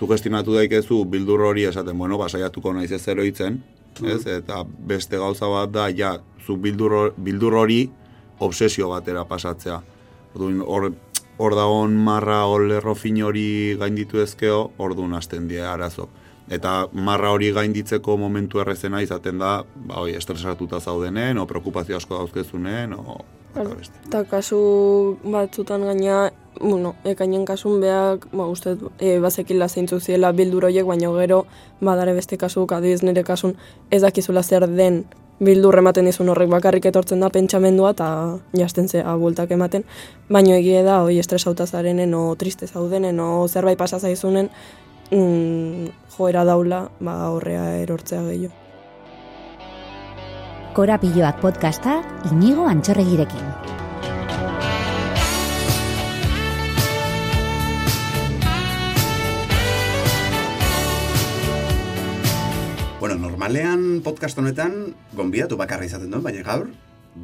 zu gestionatu daikezu bildur hori esaten, bueno, basaiatuko naiz ez eroitzen, ez? Eta beste gauza bat da, ja, zu bildur, hor- bildur hori obsesio batera pasatzea. Orduan, hor, hor dagoen marra hor lerro fin hori gainditu ezkeo, orduan hasten die arazo. Eta marra hori gainditzeko momentu errezena izaten da, ba, oi, estresatuta zaudenen, o preokupazio asko dauzkezunen, o... eta beste. Eta kasu batzutan gaina, bueno, ekainen kasun beak, ba, uste, e, bazekila zeintzu ziela bildur horiek, baina gero, badare beste kasu, adiz nire kasun, ez dakizula zer den bildur ematen dizun horrek bakarrik etortzen da pentsamendua eta jasten zea bueltak ematen, baino egie da, hoi estresauta zarenen, o triste zaudenen, o zerbait pasa zaizunen, mm, joera daula, ba, horrea erortzea gehiago. Korapilloak podcasta inigo antxorregirekin. Bueno, normalean podcast honetan gonbidatu bakarra izaten duen, baina gaur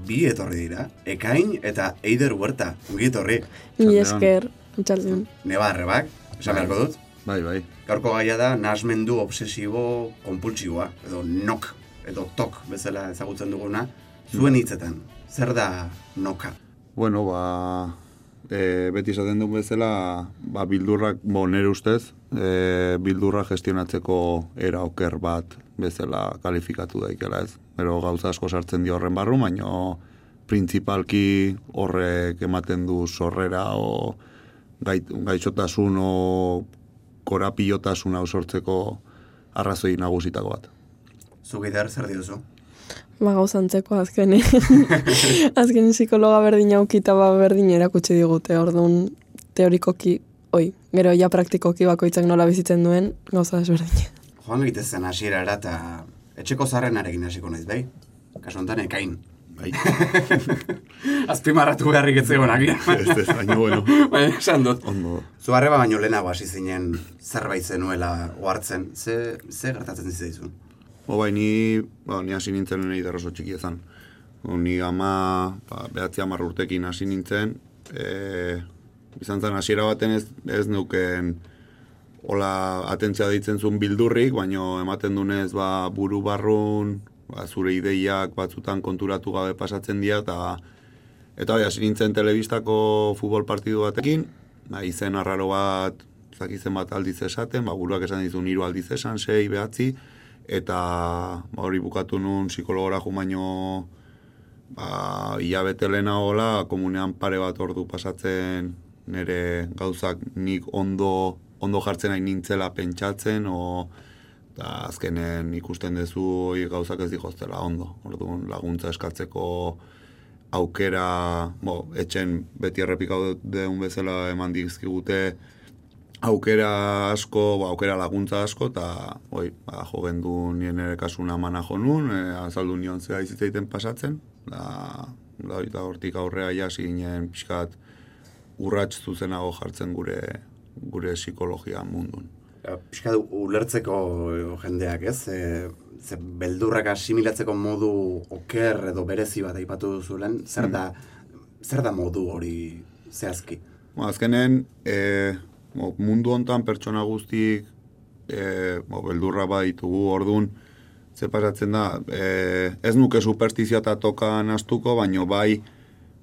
bi etorri dira. Ekain eta Eider Huerta. Ongi etorri. Mi esker, txaldeon. Neba arrebak, esan beharko dut. Bai, bai. Gaurko gaia da nasmendu obsesibo kompultsiboa, edo nok, edo tok bezala ezagutzen duguna. Zuen hitzetan, zer da noka? Bueno, ba, e, beti esaten duen bezala, ba, bildurrak, bo, nire ustez, e, bildurra gestionatzeko era oker bat bezala kalifikatu daikela ez. Pero gauza asko sartzen dio horren barru, baino printzipalki horrek ematen du sorrera o gait, gaixotasun o korapilotasun hau sortzeko arrazoi nagusitako bat. Zu gider zer diozu? Ba, gauzantzeko azkeni. azkeni psikologa berdin aukita ba berdin erakutsi digute, orduan teorikoki, oi, gero ja praktikoki bakoitzak nola bizitzen duen, gauza desberdin. Joan egitezen hasierara eta etxeko zarrenarekin hasiko naiz, bai? Kasu honetan ekain. Bai, Azpimarratu beharrik ez zegoen agian. ez ez, baina bueno, Baina esan dut. ondo. Zu arreba baino lehenago hasi zinen zerbait zenuela ohartzen. Ze, ze gertatzen zitzaizun? Bo bai, ni, ba, ni hasi nintzen nahi oso txiki ezan. Ni ama, ba, behatzi hamar urtekin hasi nintzen, e, izan zen hasiera baten ez, ez neuken hola atentzia ditzen zuen bildurrik, baino ematen dunez ba, buru barrun, ba, zure ideiak batzutan konturatu gabe pasatzen dira, eta eta bai, hasi nintzen telebistako futbol partidu batekin, ba, izen arraro bat, zakizen bat aldiz esaten, ba, buruak esan dizun hiru aldiz esan, sei, behatzi, eta ba, hori bukatu nun psikologora jo baino ba, hilabete lehenagola, komunean pare bat ordu pasatzen nire gauzak nik ondo, ondo jartzen nahi nintzela pentsatzen, o eta azkenen ikusten dezu gauzak ez dihoztela ondo. Orduan laguntza eskatzeko aukera, bo, etxen beti errepikau deun bezala eman dizkigute aukera asko, ba, aukera laguntza asko, eta oi, ba, jo gendu nien ere kasuna mana jo nun, e, azaldu nion zera izitzeiten pasatzen, da, da, eta hortik aurrea jasi ginen pixkat urrats zuzenago jartzen gure gure psikologia mundun. Piska du ulertzeko eh, jendeak, ez? E, ze beldurrak asimilatzeko modu oker edo berezi bat aipatu duzulen, zer da, zer da modu hori zehazki? Ba, azkenen, e, bo, mundu hontan pertsona guztik e, bo, beldurra baditugu, orduan, ze pasatzen da, e, ez nuke superstizioa eta tokan astuko, baino bai,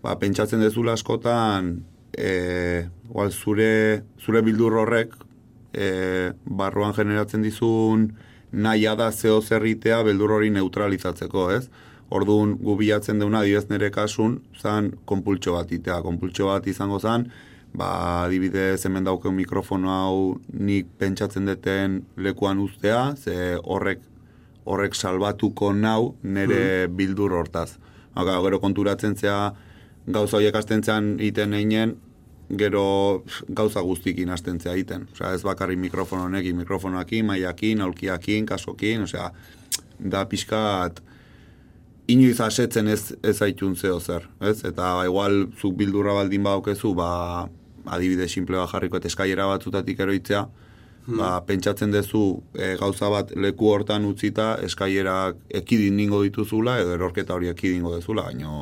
ba, pentsatzen dezula askotan, e, igual zure, zure bildur horrek, e, barruan generatzen dizun naia da zeo zerritea beldur hori neutralizatzeko, ez? Orduan, gu bilatzen deuna, adibidez nire kasun, zan konpultxo bat itea. Konpultxo bat izango zan, ba, adibidez hemen dauken mikrofono hau nik pentsatzen deten lekuan ustea, ze horrek horrek salbatuko nau nire bildur hortaz. Haka, gero konturatzen zea gauza horiek astentzean iten einen, gero gauza guztikin astentzea egiten. Osea, ez bakarrik mikrofono honekin, mikrofonoakin, maiakin, aulkiakin, kasokin, osea, da pixkat inoiz asetzen ez, ez aitun zeo zer, ez? Eta igual zuk bildurra baldin badaukezu, ba, adibide simple bat jarriko eta eskaiera batzutatik eroitzea, ba, pentsatzen dezu e, gauza bat leku hortan utzita eskailerak ekidin ningo dituzula edo erorketa hori ekidingo dezula, baina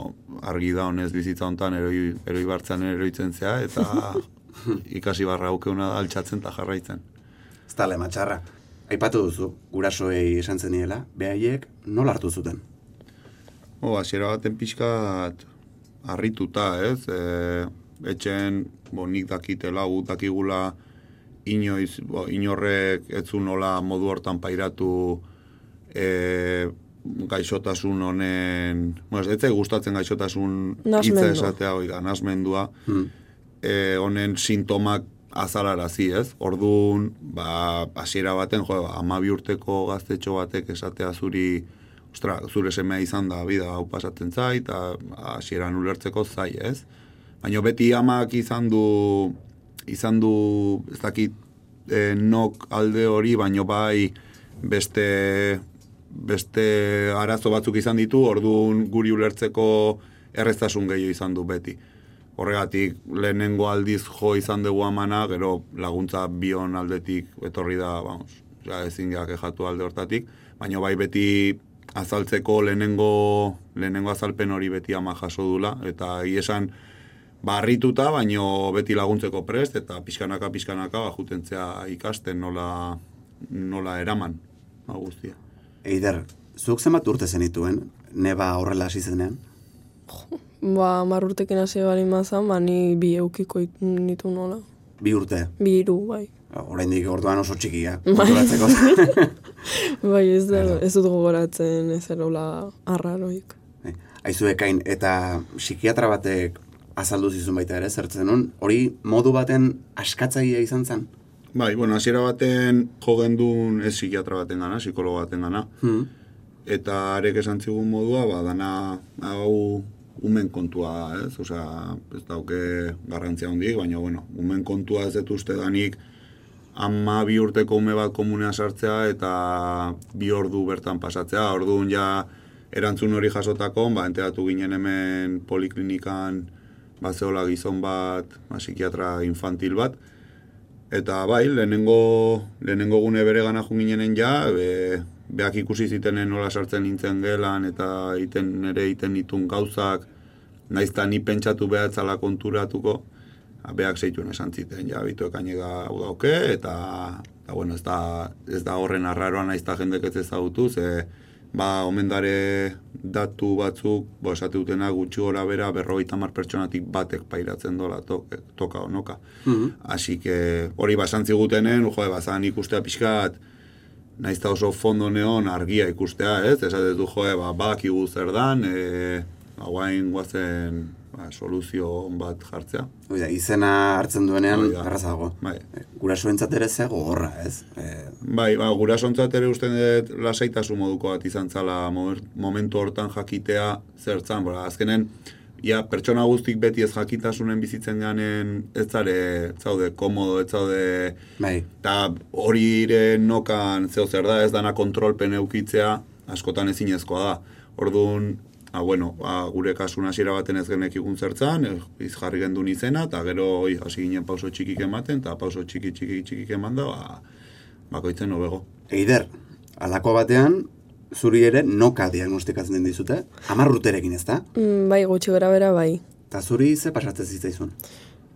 argi da honez bizitza hontan eroi, eroi bartzen eroitzen zea eta ikasi barra aukeuna da altxatzen eta jarraitzen. ez da lema txarra. Aipatu duzu, gurasoei esan zeniela, behaiek nola hartu zuten? O, hasiera baten pixkat harrituta, ez? E, etxen, bo, nik dakitela, gut dakigula, inoiz, bo, inorrek etzu nola modu hortan pairatu e, gaixotasun honen, bueno, ez zait gustatzen gaixotasun hitza esatea, hori da, nasmendua, Hmm. e, honen sintomak azalarazi, ez? Orduan, ba, hasiera baten, jo, amabi urteko gaztetxo batek esatea zuri, ostra, zure semea izan da, bida, hau pasatzen zait, eta hasieran ulertzeko zai, ez? Baina beti amak izan du, izan du, ez dakit, e, nok alde hori, baino bai beste, beste arazo batzuk izan ditu, orduan guri ulertzeko erreztasun gehiago izan du beti. Horregatik lehenengo aldiz jo izan dugu amana, gero laguntza bion aldetik etorri da, vamos, ja, ezin geha kejatu alde hortatik, baina bai beti azaltzeko lehenengo, lehenengo azalpen hori beti ama jaso dula, eta esan barrituta, baino beti laguntzeko prest, eta pixkanaka, pixkanaka, ba, jutentzea ikasten nola, nola eraman, guztia. Eider, zuk zenbat urte zenituen, neba horrela hasi zenean? Ba, marrurtekin hasi bali mazan, ba, ni bi eukiko it- nitu nola. Bi urte. Bi iru, bai. Oraindik orduan oso txikia, Bai. konturatzeko. Bai, ez, da, ez dut gogoratzen ez erola arraroik. Bai. Aizu ekain, eta psikiatra batek azaldu zizun baita ere, zertzen nun, hori modu baten askatzailea izan zen? Bai, bueno, hasiera baten jo gendun ez psikiatra baten gana, psikologo baten gana, Hmm. eta arek esan zigun modua, ba, dana hau umen kontua ez? Osea, ez dauke garrantzia handik, baina, bueno, umen kontua ez dut uste danik ama bi urteko ume bat komunea sartzea eta bi ordu bertan pasatzea. Orduan ja erantzun hori jasotako, ba, enteratu ginen hemen poliklinikan ba, zehola gizon bat, ba, psikiatra infantil bat, Eta bai, lehenengo, lehenengo gune bere gana junginen ja, be, beak ikusi zitenen nola sartzen nintzen gelan, eta iten ere iten ditun gauzak, naizta ni pentsatu behatzala konturatuko, ba, beak zeituen esan ziten, ja, bitu ekainega hau dauke, eta, eta bueno, ez da, ez da horren arraroa naizta jendek ez ezagutu, ze, ba, omen dare datu batzuk, bo, esate dutena gutxi gora bera, berrogeita mar pertsonatik batek pairatzen dola to, toka onoka. Mhm. Así que hori basan zigutenen, jo, bazan ikustea pixkat, naiz eta oso fondo neon argia ikustea, ez? Esatez du, jo, ba, badakigu zer dan, e, hauain guazen ba, soluzio on bat jartzea. Oida, izena hartzen duenean, erraza dago. Bai. Gurasoentzat ere ze gogorra, ez? E, Bai, ba, gurasontzat ere usten dut lasaitasun moduko bat izan zala mo- momentu hortan jakitea zertzan, bora, azkenen, ja, pertsona guztik beti ez jakitasunen bizitzen ganen ez zare, zaude, komodo, ez zaude, bai, eta hori ire nokan zeo zer da, ez dana kontrolpen eukitzea, askotan ezinezkoa da. Orduan, ah, bueno, ba, gure kasun hasiera baten ez genek igun zertzan, eh, iz jarri gendun izena, eta gero oi, hasi ginen pauso txikik ematen, eta pauso txiki txiki txikik eman da, ba, bakoitzen hobego. Eider, alako batean, zuri ere noka diagnostikatzen den dizute, hamar urterekin ez da? Mm, bai, gutxi gara bera, bai. Eta zuri ze pasatzen zitzaizun?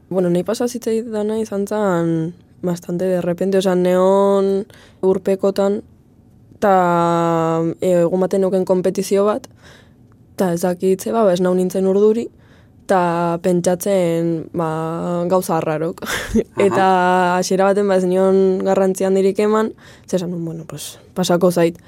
Bueno, nahi pasa dana izan zen bastante de repente, oza, neon urpekotan, eta egun baten neuken kompetizio bat, eta ez dakitze, ba, ez nau nintzen urduri, eta pentsatzen ba, gauza harrarok. eta hasiera baten ba ez nion garrantzian dirik eman, zesan bueno, pues, pasako zait.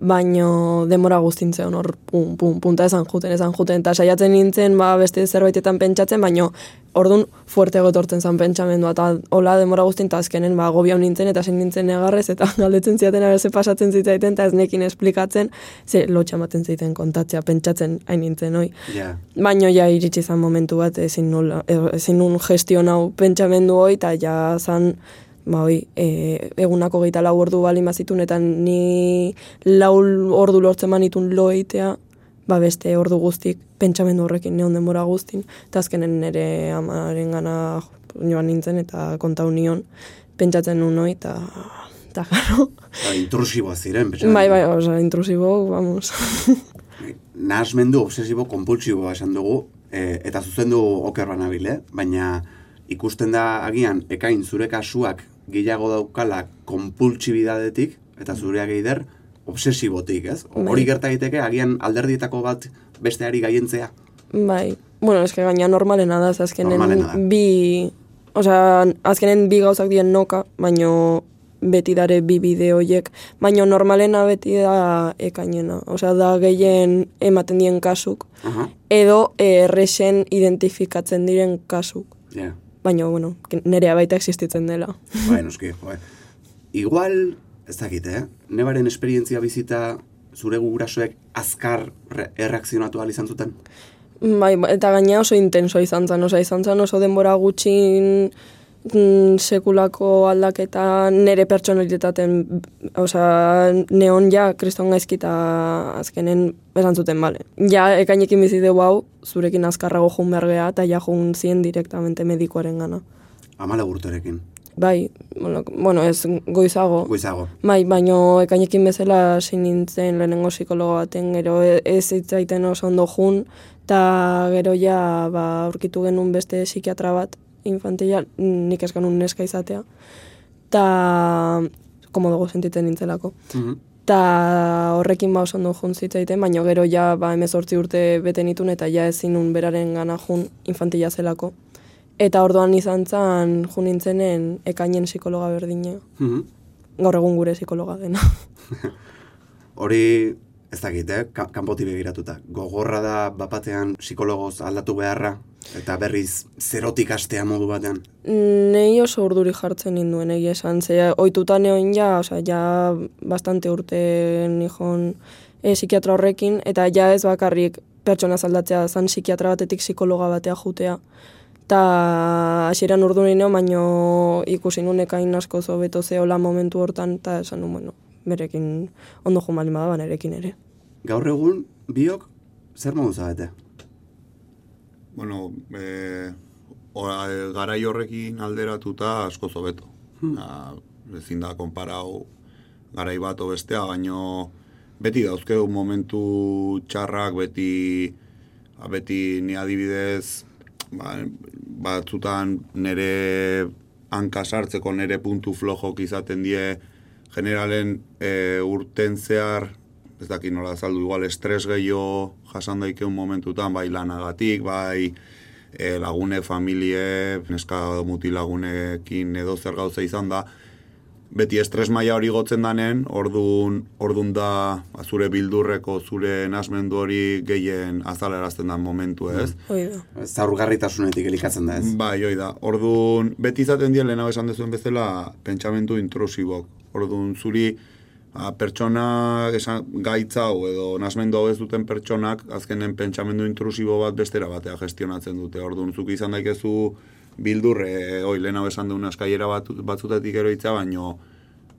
Baino demora guztintzen hor pum, pum, punta esan juten, esan juten, eta saiatzen nintzen ba, beste zerbaitetan pentsatzen, baino ordun fuerte gotortzen zen pentsamendua, eta hola demora guztin, eta azkenen ba, gobiau nintzen, eta zen nintzen negarrez, eta galdetzen ziaten aber ze pasatzen zitzaiten, eta ez nekin esplikatzen, ze lotxa ematen ziten kontatzea, pentsatzen hain nintzen, oi. Ja, Baino ja iritsi zan momentu bat ezin nola, e, ezin nun gestion hau pentsamendu hoi, eta ja zan, ba hoi, e, egunako geita lau ordu bali mazitun, eta ni lau ordu lortzen manitun lo eitea, ba beste ordu guztik pentsamendu horrekin neon denbora guztin, eta azkenen nire amaren gana joan nintzen, eta kontau nion, pentsatzen nun hoi, eta, eta garo, Ba, intrusiboa ziren, pentsatzen. bai, bai, oza, intrusibo, vamos. Nahasmendu obsesibo kompultsiboa esan dugu, e, eta zuzendu oker banabil, eh? baina ikusten da agian ekain zure kasuak gehiago daukala konpultsibidadetik, eta zurea geider, obsesibotik, ez? Bai. Hori gerta daiteke agian alderdietako bat besteari gaientzea. Bai, bueno, eske gaina normalena da, azkenen Normalena da. bi, osea, azkenen bi gauzak dien noka, baino beti dare bi bideo hoiek, baino normalena beti da ekainena, osea, da gehien ematen dien kasuk, Aha, edo eh, erresen identifikatzen diren kasuk. ja. Baina, bueno, nerea baita existitzen dela. Bai, noski, bai. Igual, ez dakit, eh? Nebaren esperientzia bizita zure gurasoek azkar re- erreakzionatu ahal izan zuten? Bai, ba- eta gaina oso intenso izan zen, oso izan zen oso denbora gutxin sekulako aldaketa nere pertsonalitaten, osea, neon ja kriston gaizkita azkenen esan zuten, bale. Ja, ekainekin bizi dugu hau, zurekin azkarrago jun behar geha, eta ja jun zien direktamente medikoaren gana. Amale urterekin, Bai, bueno, ez goizago. goizago. Bai, baino ekainekin bezala hasi nintzen lehenengo psikologo baten, gero e- ez zitzaiten oso ondo jun, eta gero ja ba, aurkitu genuen beste psikiatra bat, infantila, nik genuen neska izatea, eta komodogo sentitzen nintzelako. Mhm. Ta horrekin ba oso ondo jun zitzaiten, baino gero ja ba emezortzi urte bete nitun eta ja ezin nun beraren gana jun infantila zelako. Eta orduan izan zan jun nintzenen ekainen psikologa berdina Mhm. gaur egun gure psikologa dena. Hori, ez dakit, eh? Ka kanpotik begiratuta. Gogorra da bapatean psikologoz aldatu beharra, eta berriz zerotik astea modu batean. Nei oso urduri jartzen ninduen egia esan, ze ohituta neoin ja, osea, ja bastante urte nijon e, psikiatra horrekin, eta ja ez bakarrik pertsona zaldatzea zan psikiatra batetik psikologa batea jutea. Ta hasieran urdu nino, baino ikusi nunek hain asko zobeto zeola momentu hortan, eta esan nuen, bueno, berekin ondo jo baldin bada, nerekin ere. Gaur egun, biok, zer modu zabete? Bueno, e, ora, garai horrekin alderatuta asko zobeto. Hmm. Ah, ezin da konparau garai bat bestea, baino beti dauzkeu momentu txarrak, beti, ba, beti ni adibidez, ba, batzutan nire hanka sartzeko nire puntu flojok izaten die generalen e, urten zehar, ez dakit nola azaldu, igual estres gehiago jasan daikeun momentutan, bai lanagatik, bai e, lagune, familie, neska muti lagunekin edo zer gauza izan da, beti estres maila hori gotzen danen, ordun, ordun da ba, zure bildurreko, zure nasmendu hori gehien azalerazten da momentu ez. Hoi da. Zaurgarritasunetik elikatzen da ez. Bai, hoi da. Orduan, beti izaten dien lehenago esan dezuen bezala pentsamentu intrusibok. Orduan, zuri a, pertsona esan, gaitza hau edo nasmendu hau ez duten pertsonak azkenen pentsamendu intrusibo bat bestera batea gestionatzen dute. Orduan, zuk izan daikezu bildurre, oi, lehenago esan duen askaiera bat, batzutatik eroitza, baino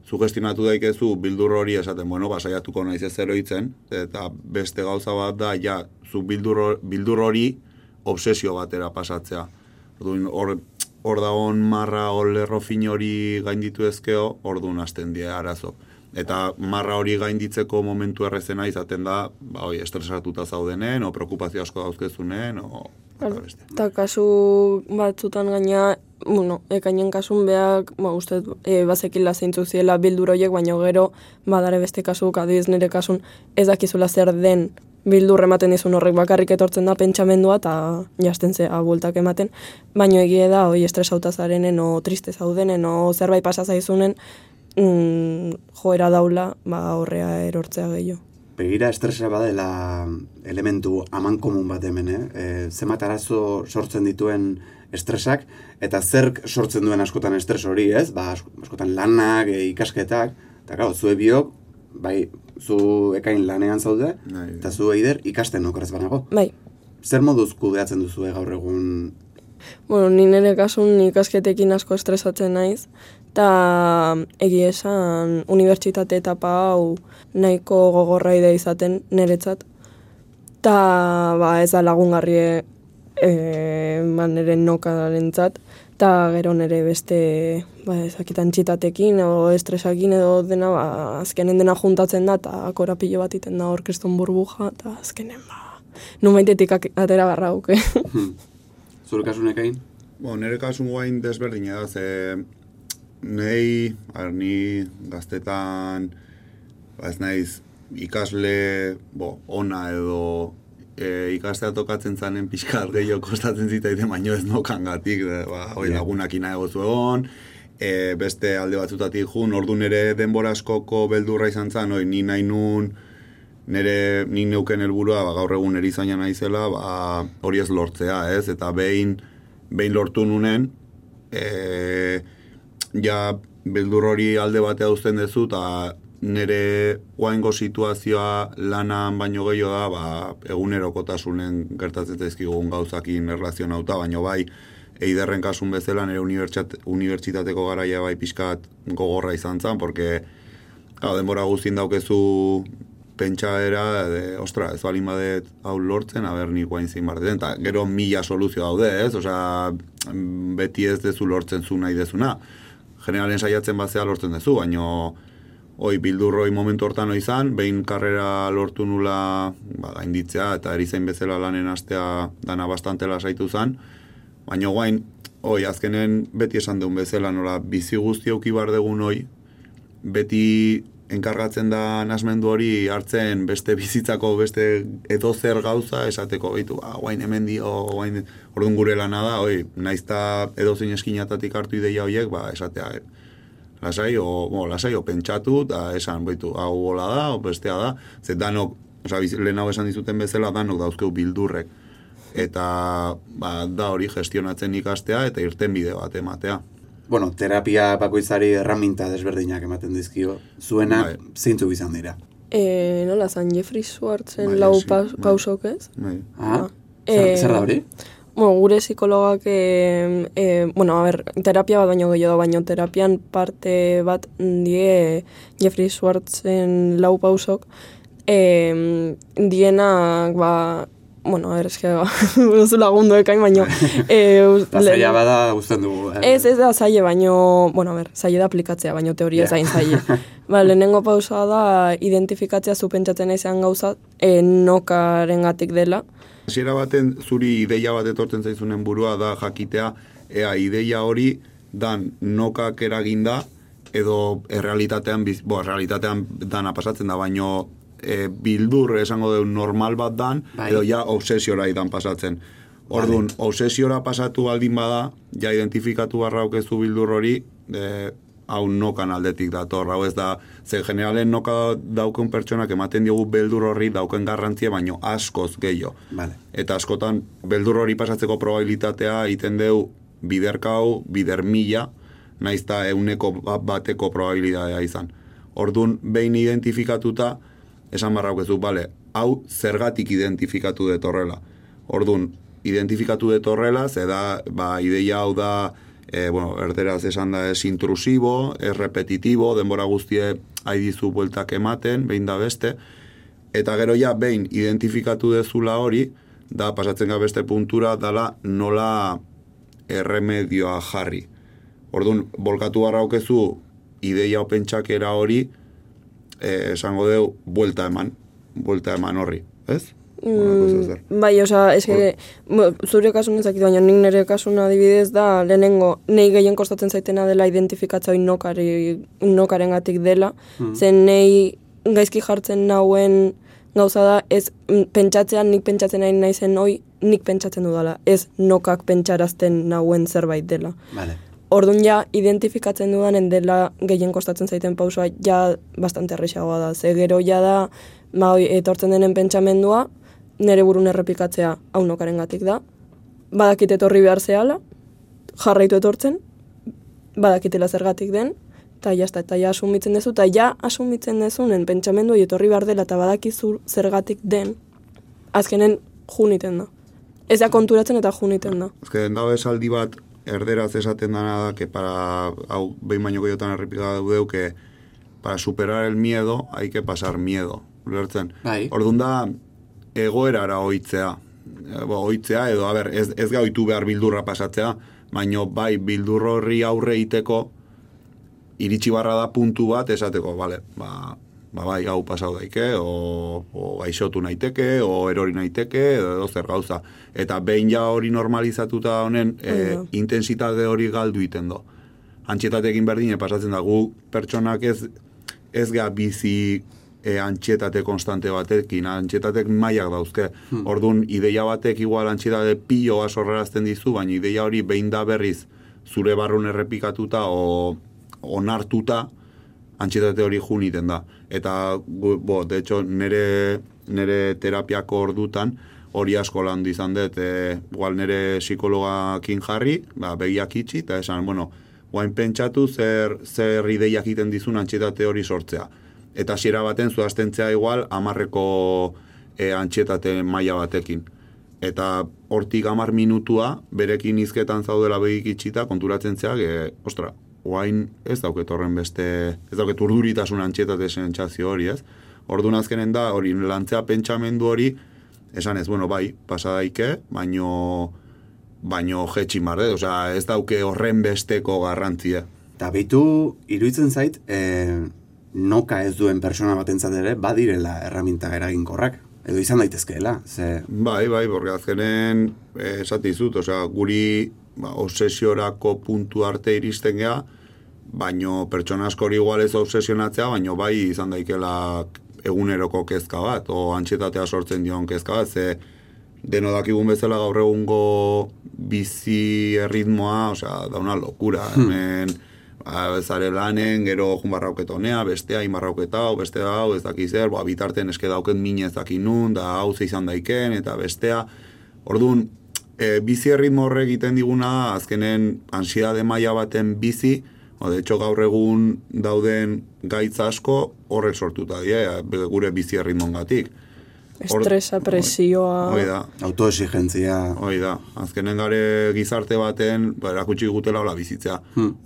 zu gestionatu daikezu bildur hori esaten, bueno, basaiatuko naiz ez eroitzen, eta beste gauza bat da, ja, zu bildur, bildur hori obsesio batera pasatzea. Orduan, hor, hor dagoen marra hor lerro fin hori gainditu ezkeo, orduan hasten die arazo. Eta marra hori gainditzeko momentu errezena izaten da, ba, oi, estresatuta zaudenen, o preokupazio asko dauzkezunen, o... eta kasu batzutan gaina, bueno, ekainen kasun beak, ba, uste, e, bazekila zeintzu ziela bildur horiek, baina gero, badare beste kasu, adiz nire kasun, ez dakizula zer den bildur ematen dizun horrek bakarrik etortzen da pentsamendua eta jasten zea bueltak ematen, baino egie da, hoi estresauta zarenen, o triste zaudenen, o zerbait pasa zaizunen, mm, joera daula, ba, horrea erortzea gehiago. Begira estresa badela elementu aman komun bat hemen, eh? E, zenbat arazo sortzen dituen estresak, eta zerk sortzen duen askotan estres hori, ez? Ba, asko- askotan lanak, e, ikasketak, eta gau, zue biok, bai, zu ekain lanean zaude, Bai. eta zu eider ikasten okerez banago. Bai, Zer moduz kudeatzen duzu gaur egun Bueno, ni nire kasun ikasketekin asko estresatzen naiz, eta egia esan unibertsitate etapa hau nahiko gogorra ide izaten niretzat. Ta ba, ez da lagungarri e, ba, nire nokarentzat, eta gero nire beste ba, ezakitan txitatekin edo estresakin edo dena, ba, azkenen dena juntatzen da, eta korapilo bat iten da orkeston burbuja, eta azkenen ba, numaitetik atera barra auke. zure kasunek egin? Bo, nire kasu guain desberdina da, ze nei, ar, ni gaztetan, ba ez naiz, ikasle, bo, ona edo e, ikastea tokatzen zanen pixka gehiago kostatzen zitaite, baino ez nokangatik, de, ba, oi, Ja. lagunak ina egozu egon, e, beste alde batzutatik jun, ordu nere denbora askoko beldurra izan zan, oi, ni nahi nun, nire ni neuken helburua ba, gaur egun erizaina naizela, ba, hori ez lortzea, ez? Eta behin, behin lortu nunen, e, ja beldur hori alde batea uzten duzu, eta nire guaingo situazioa lanan baino gehiago da, ba, egunerokotasunen gertatzen zaizkigun gauzakin erlazionauta, baino bai, eiderren kasun bezala nire unibertsitat, unibertsitateko garaia bai pixkat gogorra izan zen, porque Gau, denbora guztien daukezu pentsaera, de, ostra, ez balin badet hau lortzen, aber ni guain zein bar den, eta gero mila soluzio daude, ez? Osea, beti ez dezu lortzen zu nahi dezuna. Generalen saiatzen bazea lortzen dezu, baino hoi bildurroi momentu hortan hoi izan, behin karrera lortu nula ba, gainditzea eta erizain bezala lanen astea dana bastante lasaitu zan, baina guain, hoi, azkenen beti esan deun bezala, nola bizi guzti auki bar degun hoi, beti enkargatzen da nasmendu hori hartzen beste bizitzako beste edo zer gauza esateko bitu, ba, guain hemen dio, guain orduan gure lana da, oi, naizta edo zein eskinatatik hartu ideia horiek, ba, esatea, eh, lasai, o, bo, lasai, o pentsatu, eta esan, baitu, hau bola da, o bestea da, ze danok, oza, lehen hau esan dizuten bezala, danok dauzkeu bildurrek, eta ba, da hori gestionatzen ikastea eta irten bide bat ematea. Bueno, terapia bakoitzari erraminta desberdinak ematen dizkio. Zuena Bai. zeintzuk izan dira. E, nola zan, Jeffrey Schwartzen Bai, lau sí, pa, bai. pausok ez? Bai. Ah, Eh, zer, zer da hori? Bueno, gure psikologak, e, e, bueno, a ber, terapia bat baino gehiago da, baino terapian parte bat die Jeffrey Schwartzen lau pausok, e, dienak, ba, bueno, a ber, eske, ba, duzu lagundu ekain, baino, e, zaila bada guztien dugu. eh? Ez, ez da zaile, baino, bueno, a ber, zaile da aplikatzea, baino teoria Ja. zain zaile. ba, lehenengo pausa da identifikatzea zu pentsatzen ezean gauza e, nokaren gatik dela. Hasiera baten zuri ideia bat etortzen zaizunen burua da jakitea ea ideia hori dan nokak eraginda edo errealitatean bo, errealitatean dana pasatzen da baino e, bildur esango du normal bat dan Bai. edo ja obsesiora idan pasatzen. Orduan, obsesiora pasatu baldin bada, ja identifikatu barra aukezu bildur hori, e, hau nokan aldetik dator, hau ez da, ze generalen noka dauken pertsonak ematen diogu beldur horri dauken garrantzia, baino askoz gehiago. Vale. Eta askotan, beldur hori pasatzeko probabilitatea iten deu biderkau, bider mila, naiz eta euneko ba- bateko probabilitatea izan. Orduan, behin identifikatuta, esan barra aukezu, bale, hau zergatik identifikatu dut horrela. Orduan, identifikatu dut horrela, ze da, ba, ideia hau da, e, bueno, erderaz esan da ez intrusibo, ez repetitibo, denbora guztie haidizu bueltak ematen, behin da beste, eta gero ja, behin identifikatu dezula hori, da pasatzen ga beste puntura, dala nola erremedioa jarri. Orduan, bolkatu barra aukezu, ideia o pentsakera hori, esango deu, buelta eman, buelta eman horri, ez? Ez zer. Bai, osea, eske, bo, zure kasun ezakit, baina nik nire kasun adibidez da, lehenengo, nei gehien kostatzen zaitena dela identifikatzea hori nokari, nokaren gatik dela, zen nei gaizki jartzen nauen gauza da, ez mm, pentsatzean nik pentsatzen nahi naizen hoi, nik pentsatzen dudala, ez nokak pentsarazten nauen zerbait dela. Vale. Orduan ja, identifikatzen dudanen dela gehien kostatzen zaiten pausua ja bastante errexagoa da. Ze gero ja da, ba, oi, etortzen denen pentsamendua, nire burun errepikatzea hau nokaren gatik da. Badakit etorri behar zehala, jarraitu etortzen, badakitela zergatik den, eta jazta, eta ja asumitzen dezu, eta ja asumitzen dezunen pentsamendu etorri behar dela eta badakizu zergatik den, azkenen juniten da. Ez da konturatzen eta juniten da. Que dago esaldi bat erderaz esaten dana da, que para, hau behin baino gehiotan errepika daudeu, que para superar el miedo hay que pasar miedo. Ulertzen? Bai. Orduan da, egoerara oitzea. E, bo, oitzea edo, a ber, ez, ez gauitu behar bildurra pasatzea, baino bai bildur horri aurre iteko iritsi barra da puntu bat esateko, bale, ba, ba bai, hau pasau daike, o, o gaixotu naiteke, o erori naiteke, edo, zer gauza. Eta behin ja hori normalizatuta honen, e, intensitate hori galdu iten do. antxetatekin berdine pasatzen da, gu pertsonak ez, ez ga bizi e, antxetate konstante batekin, antxetatek mailak dauzke. Hmm. Orduan, ideia batek igual antxetate pilo sorrerazten dizu, baina ideia hori behin da berriz zure barrun errepikatuta o onartuta antxetate hori juniten da. Eta, bo, de hecho, nere, nere terapiako ordutan, hori asko landu izan dut, e, igual nere psikologakin jarri, ba, begiak itxi, eta esan, bueno, guain pentsatu zer, zer ideiak egiten dizun antxetate hori sortzea. Eta hasiera baten zuaztentzea igual amarreko e, antxetate maila batekin. Eta hortik amar minutua, berekin izketan zaudela begik itxita, konturatzen zeak, e, ostra, guain ez dauket horren beste, ez dauket urduritasun antxetate sentsazio hori, ez? Orduan azkenen da, hori lantzea pentsamendu hori, esan ez, bueno, bai, pasa daike, baino, baino jetxi marde, osea, ez dauke horren besteko garrantzia. Eta behitu, iruditzen zait, e, noka ez duen persona batentzat ere, badirela erraminta eraginkorrak. Edo izan daitezkeela, ze... Bai, bai, borge azkenen eh, osea, guri ba, obsesiorako puntu arte iristen gea, baino pertsona askori igual ez obsesionatzea, baino bai izan daikela eguneroko kezka bat, o antxetatea sortzen dion kezka bat, ze deno dakigun bezala gaur egungo bizi erritmoa, osea, da una locura, hemen ba, zare lanen, gero jun barrauketa honea, bestea, inbarrauketa hau, beste hau, ez daki zer, ba, bitarten eske dauken mine ez daki nun, da hau izan daiken, eta bestea. Orduan, e, bizi erritmo horrek egiten diguna, azkenen ansiedade maila baten bizi, o, de hecho gaur egun dauden gaitz asko horrek sortuta die, gure bizi erritmongatik. Estresa, presioa... Hoi da, Autoexigentzia... Hoi da, azkenen gare gizarte baten, ba, erakutsi gutela hola bizitzea.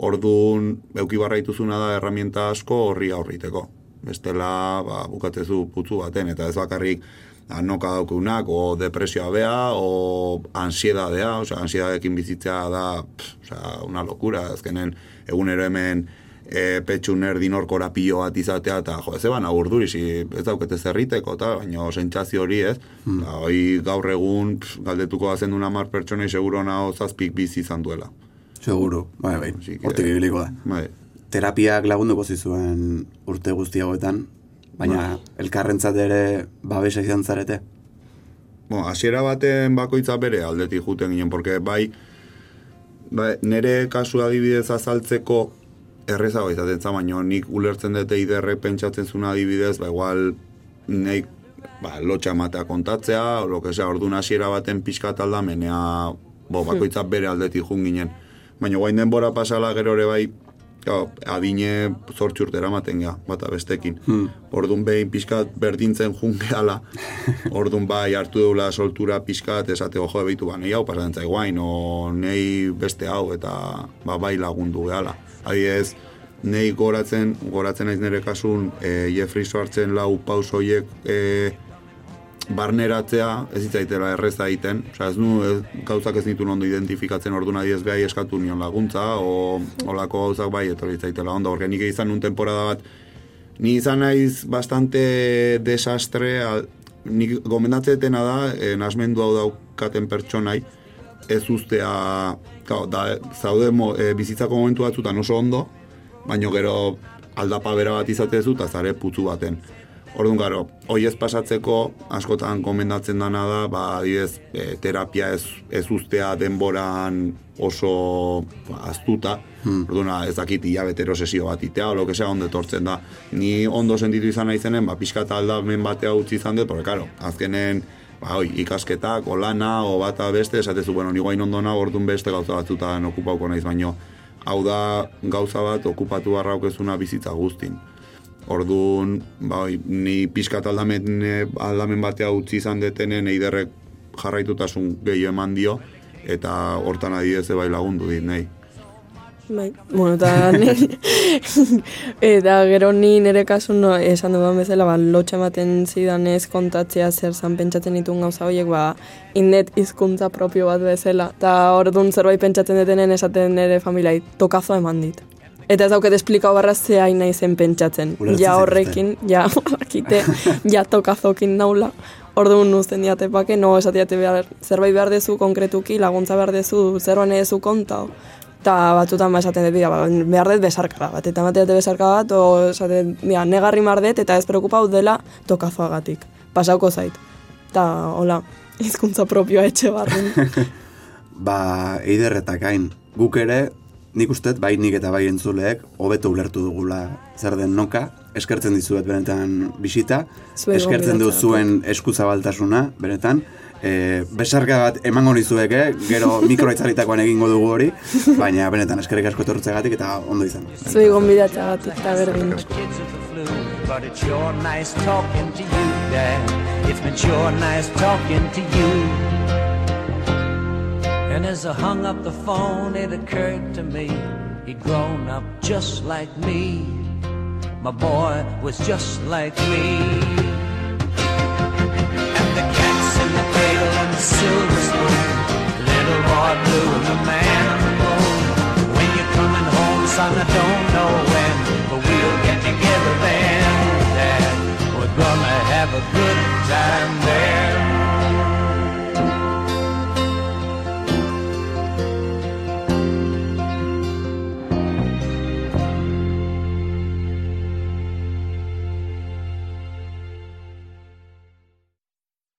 Orduan, euki barra dituzuna da herramienta asko horri aurriteko. Bestela, ba, bukatezu putzu baten, eta ez bakarrik anoka daukunak, o depresioa bea, o ansiedadea, osea, ansiedadekin bizitzea da, pff, osea, una locura, azkenen egunero hemen e, petxun erdin orkora pilo bat izatea, eta jo, ez eban urduri, si ez daukete zerriteko, eta baina sentsazio hori ez, ba, hoi gaur egun pff, galdetuko bazen duna mar pertsonei seguro nao zazpik bizi izan duela. Seguru, bai, bai, hortik ibiliko da. Bai. Terapiak lagunduko zizuen urte guzti hauetan, baina elkarrentzat ere babesa izan zarete. Bueno, hasiera baten bakoitza bere aldetik juten ginen, porque bai, bai nire kasu adibidez azaltzeko errezago izaten za, baina nik ulertzen dute iderrek pentsatzen zuna adibidez, ba igual nik ba, lotxa ematea kontatzea, o lo que sea, orduan hasiera baten pixkat aldamenea, bo, bakoitza bere aldetik jun ginen. Baina guain denbora pasala gero ere bai, Adine zortzi urte eramaten gea, bata bestekin. Hmm. Orduan behin pixkat berdintzen jun gehala, orduan bai hartu deula soltura pixkat esate ojo ebeitu ba, nei hau pasatzen zaiguain, o nei beste hau, eta ba, bai lagundu gehala. Adiez, nei goratzen, goratzen naiz nire kasun, e, Jeffrey hartzen lau paus hoiek e, barneratzea ez hitzaitela erreza egiten, osea ez nu ez, gauzak ez nituen ondo identifikatzen orduan adiez behai eskatu nion laguntza, o olako gauzak bai etorri zaitela ondo, porque nik izan un temporada bat, ni izan naiz bastante desastre, al, nik gomendatzetena da, eh, nasmendu hau daukaten pertsonai, ez ustea, kao, da, zaude mo, e, bizitzako momentu batzutan oso ondo, baino gero aldapa bera bat izatezu eta zare putzu baten. Orduan garo, hoi ez pasatzeko askotan komendatzen dana da, ba, adibidez, e, terapia ez, ez ustea denboran oso ba, aztuta, orduan ez dakit hilabetero sesio bat itea, o lo que sea, ondo etortzen da. Ni ondo sentitu izan naizenen, ba, pixka eta aldamen batea utzi izan dut, porque, karo, azkenen, ba, oi, ikasketak, o lana, o bata beste, esatezu, bueno, ni guain ondo nago, orduan beste gauza batzutan okupauko naiz, baino, hau da gauza bat okupatu barra okezuna bizitza guztin. Orduan, ba, oi, ni pixkat aldamen, aldamen batea utzi izan detenen eiderrek jarraitutasun gehiago eman dio, eta hortan adibidez bai lagundu dit, nahi. Bai, bueno, eta eta gero ni nire kasun no, esan dudan bezala, ba, lotxa ematen zidanez kontatzea zer zan pentsatzen ditun gauza horiek, ba, indet hizkuntza propio bat bezala, eta orduan zerbait pentsatzen detenen esaten nire familiai, tokazo eman dit. Eta ez dauket esplikau barra ze hain naizen pentsatzen. Ulertzen ja horrekin, ja, akite, ja tokazokin naula. Orduan uzten diate pake, no, esatiate behar, zerbait behar dezu konkretuki, laguntza behar dezu, zerbait dezu kontao. Eta batzutan ba esaten dut, ba, behar dut besarkara bat, eta ematen dut besarkara bat, o esaten, dira, negarri mardet, eta ez preokupau dela tokazoagatik. Pasauko zait. Eta, hola, hizkuntza propioa etxe barren. ba, eiderretak hain. Guk ere, nik usteet, bai nik eta bai entzuleek, hobeto ulertu dugula zer den noka, eskertzen dizuet benetan bisita, Zuei eskertzen du zuen eskuzabaltasuna, benetan, e, besarka bat emango nizuek, eh? gero mikroitzaritakoan egingo dugu hori, baina benetan eskerrik asko etortzegatik eta ondo izan. Zuei gonbidatzeagatik eta berdin. but it's sure nice talking to you, Dad. It's been sure nice talking to you. And as I hung up the phone, it occurred to me he'd grown up just like me. My boy was just like me. And the cats in the cradle and the silver spoon, little boy blue and the man on the moon. When you're coming home, son, I don't know when, but we'll get together then, Dad. We're gonna have a good time there.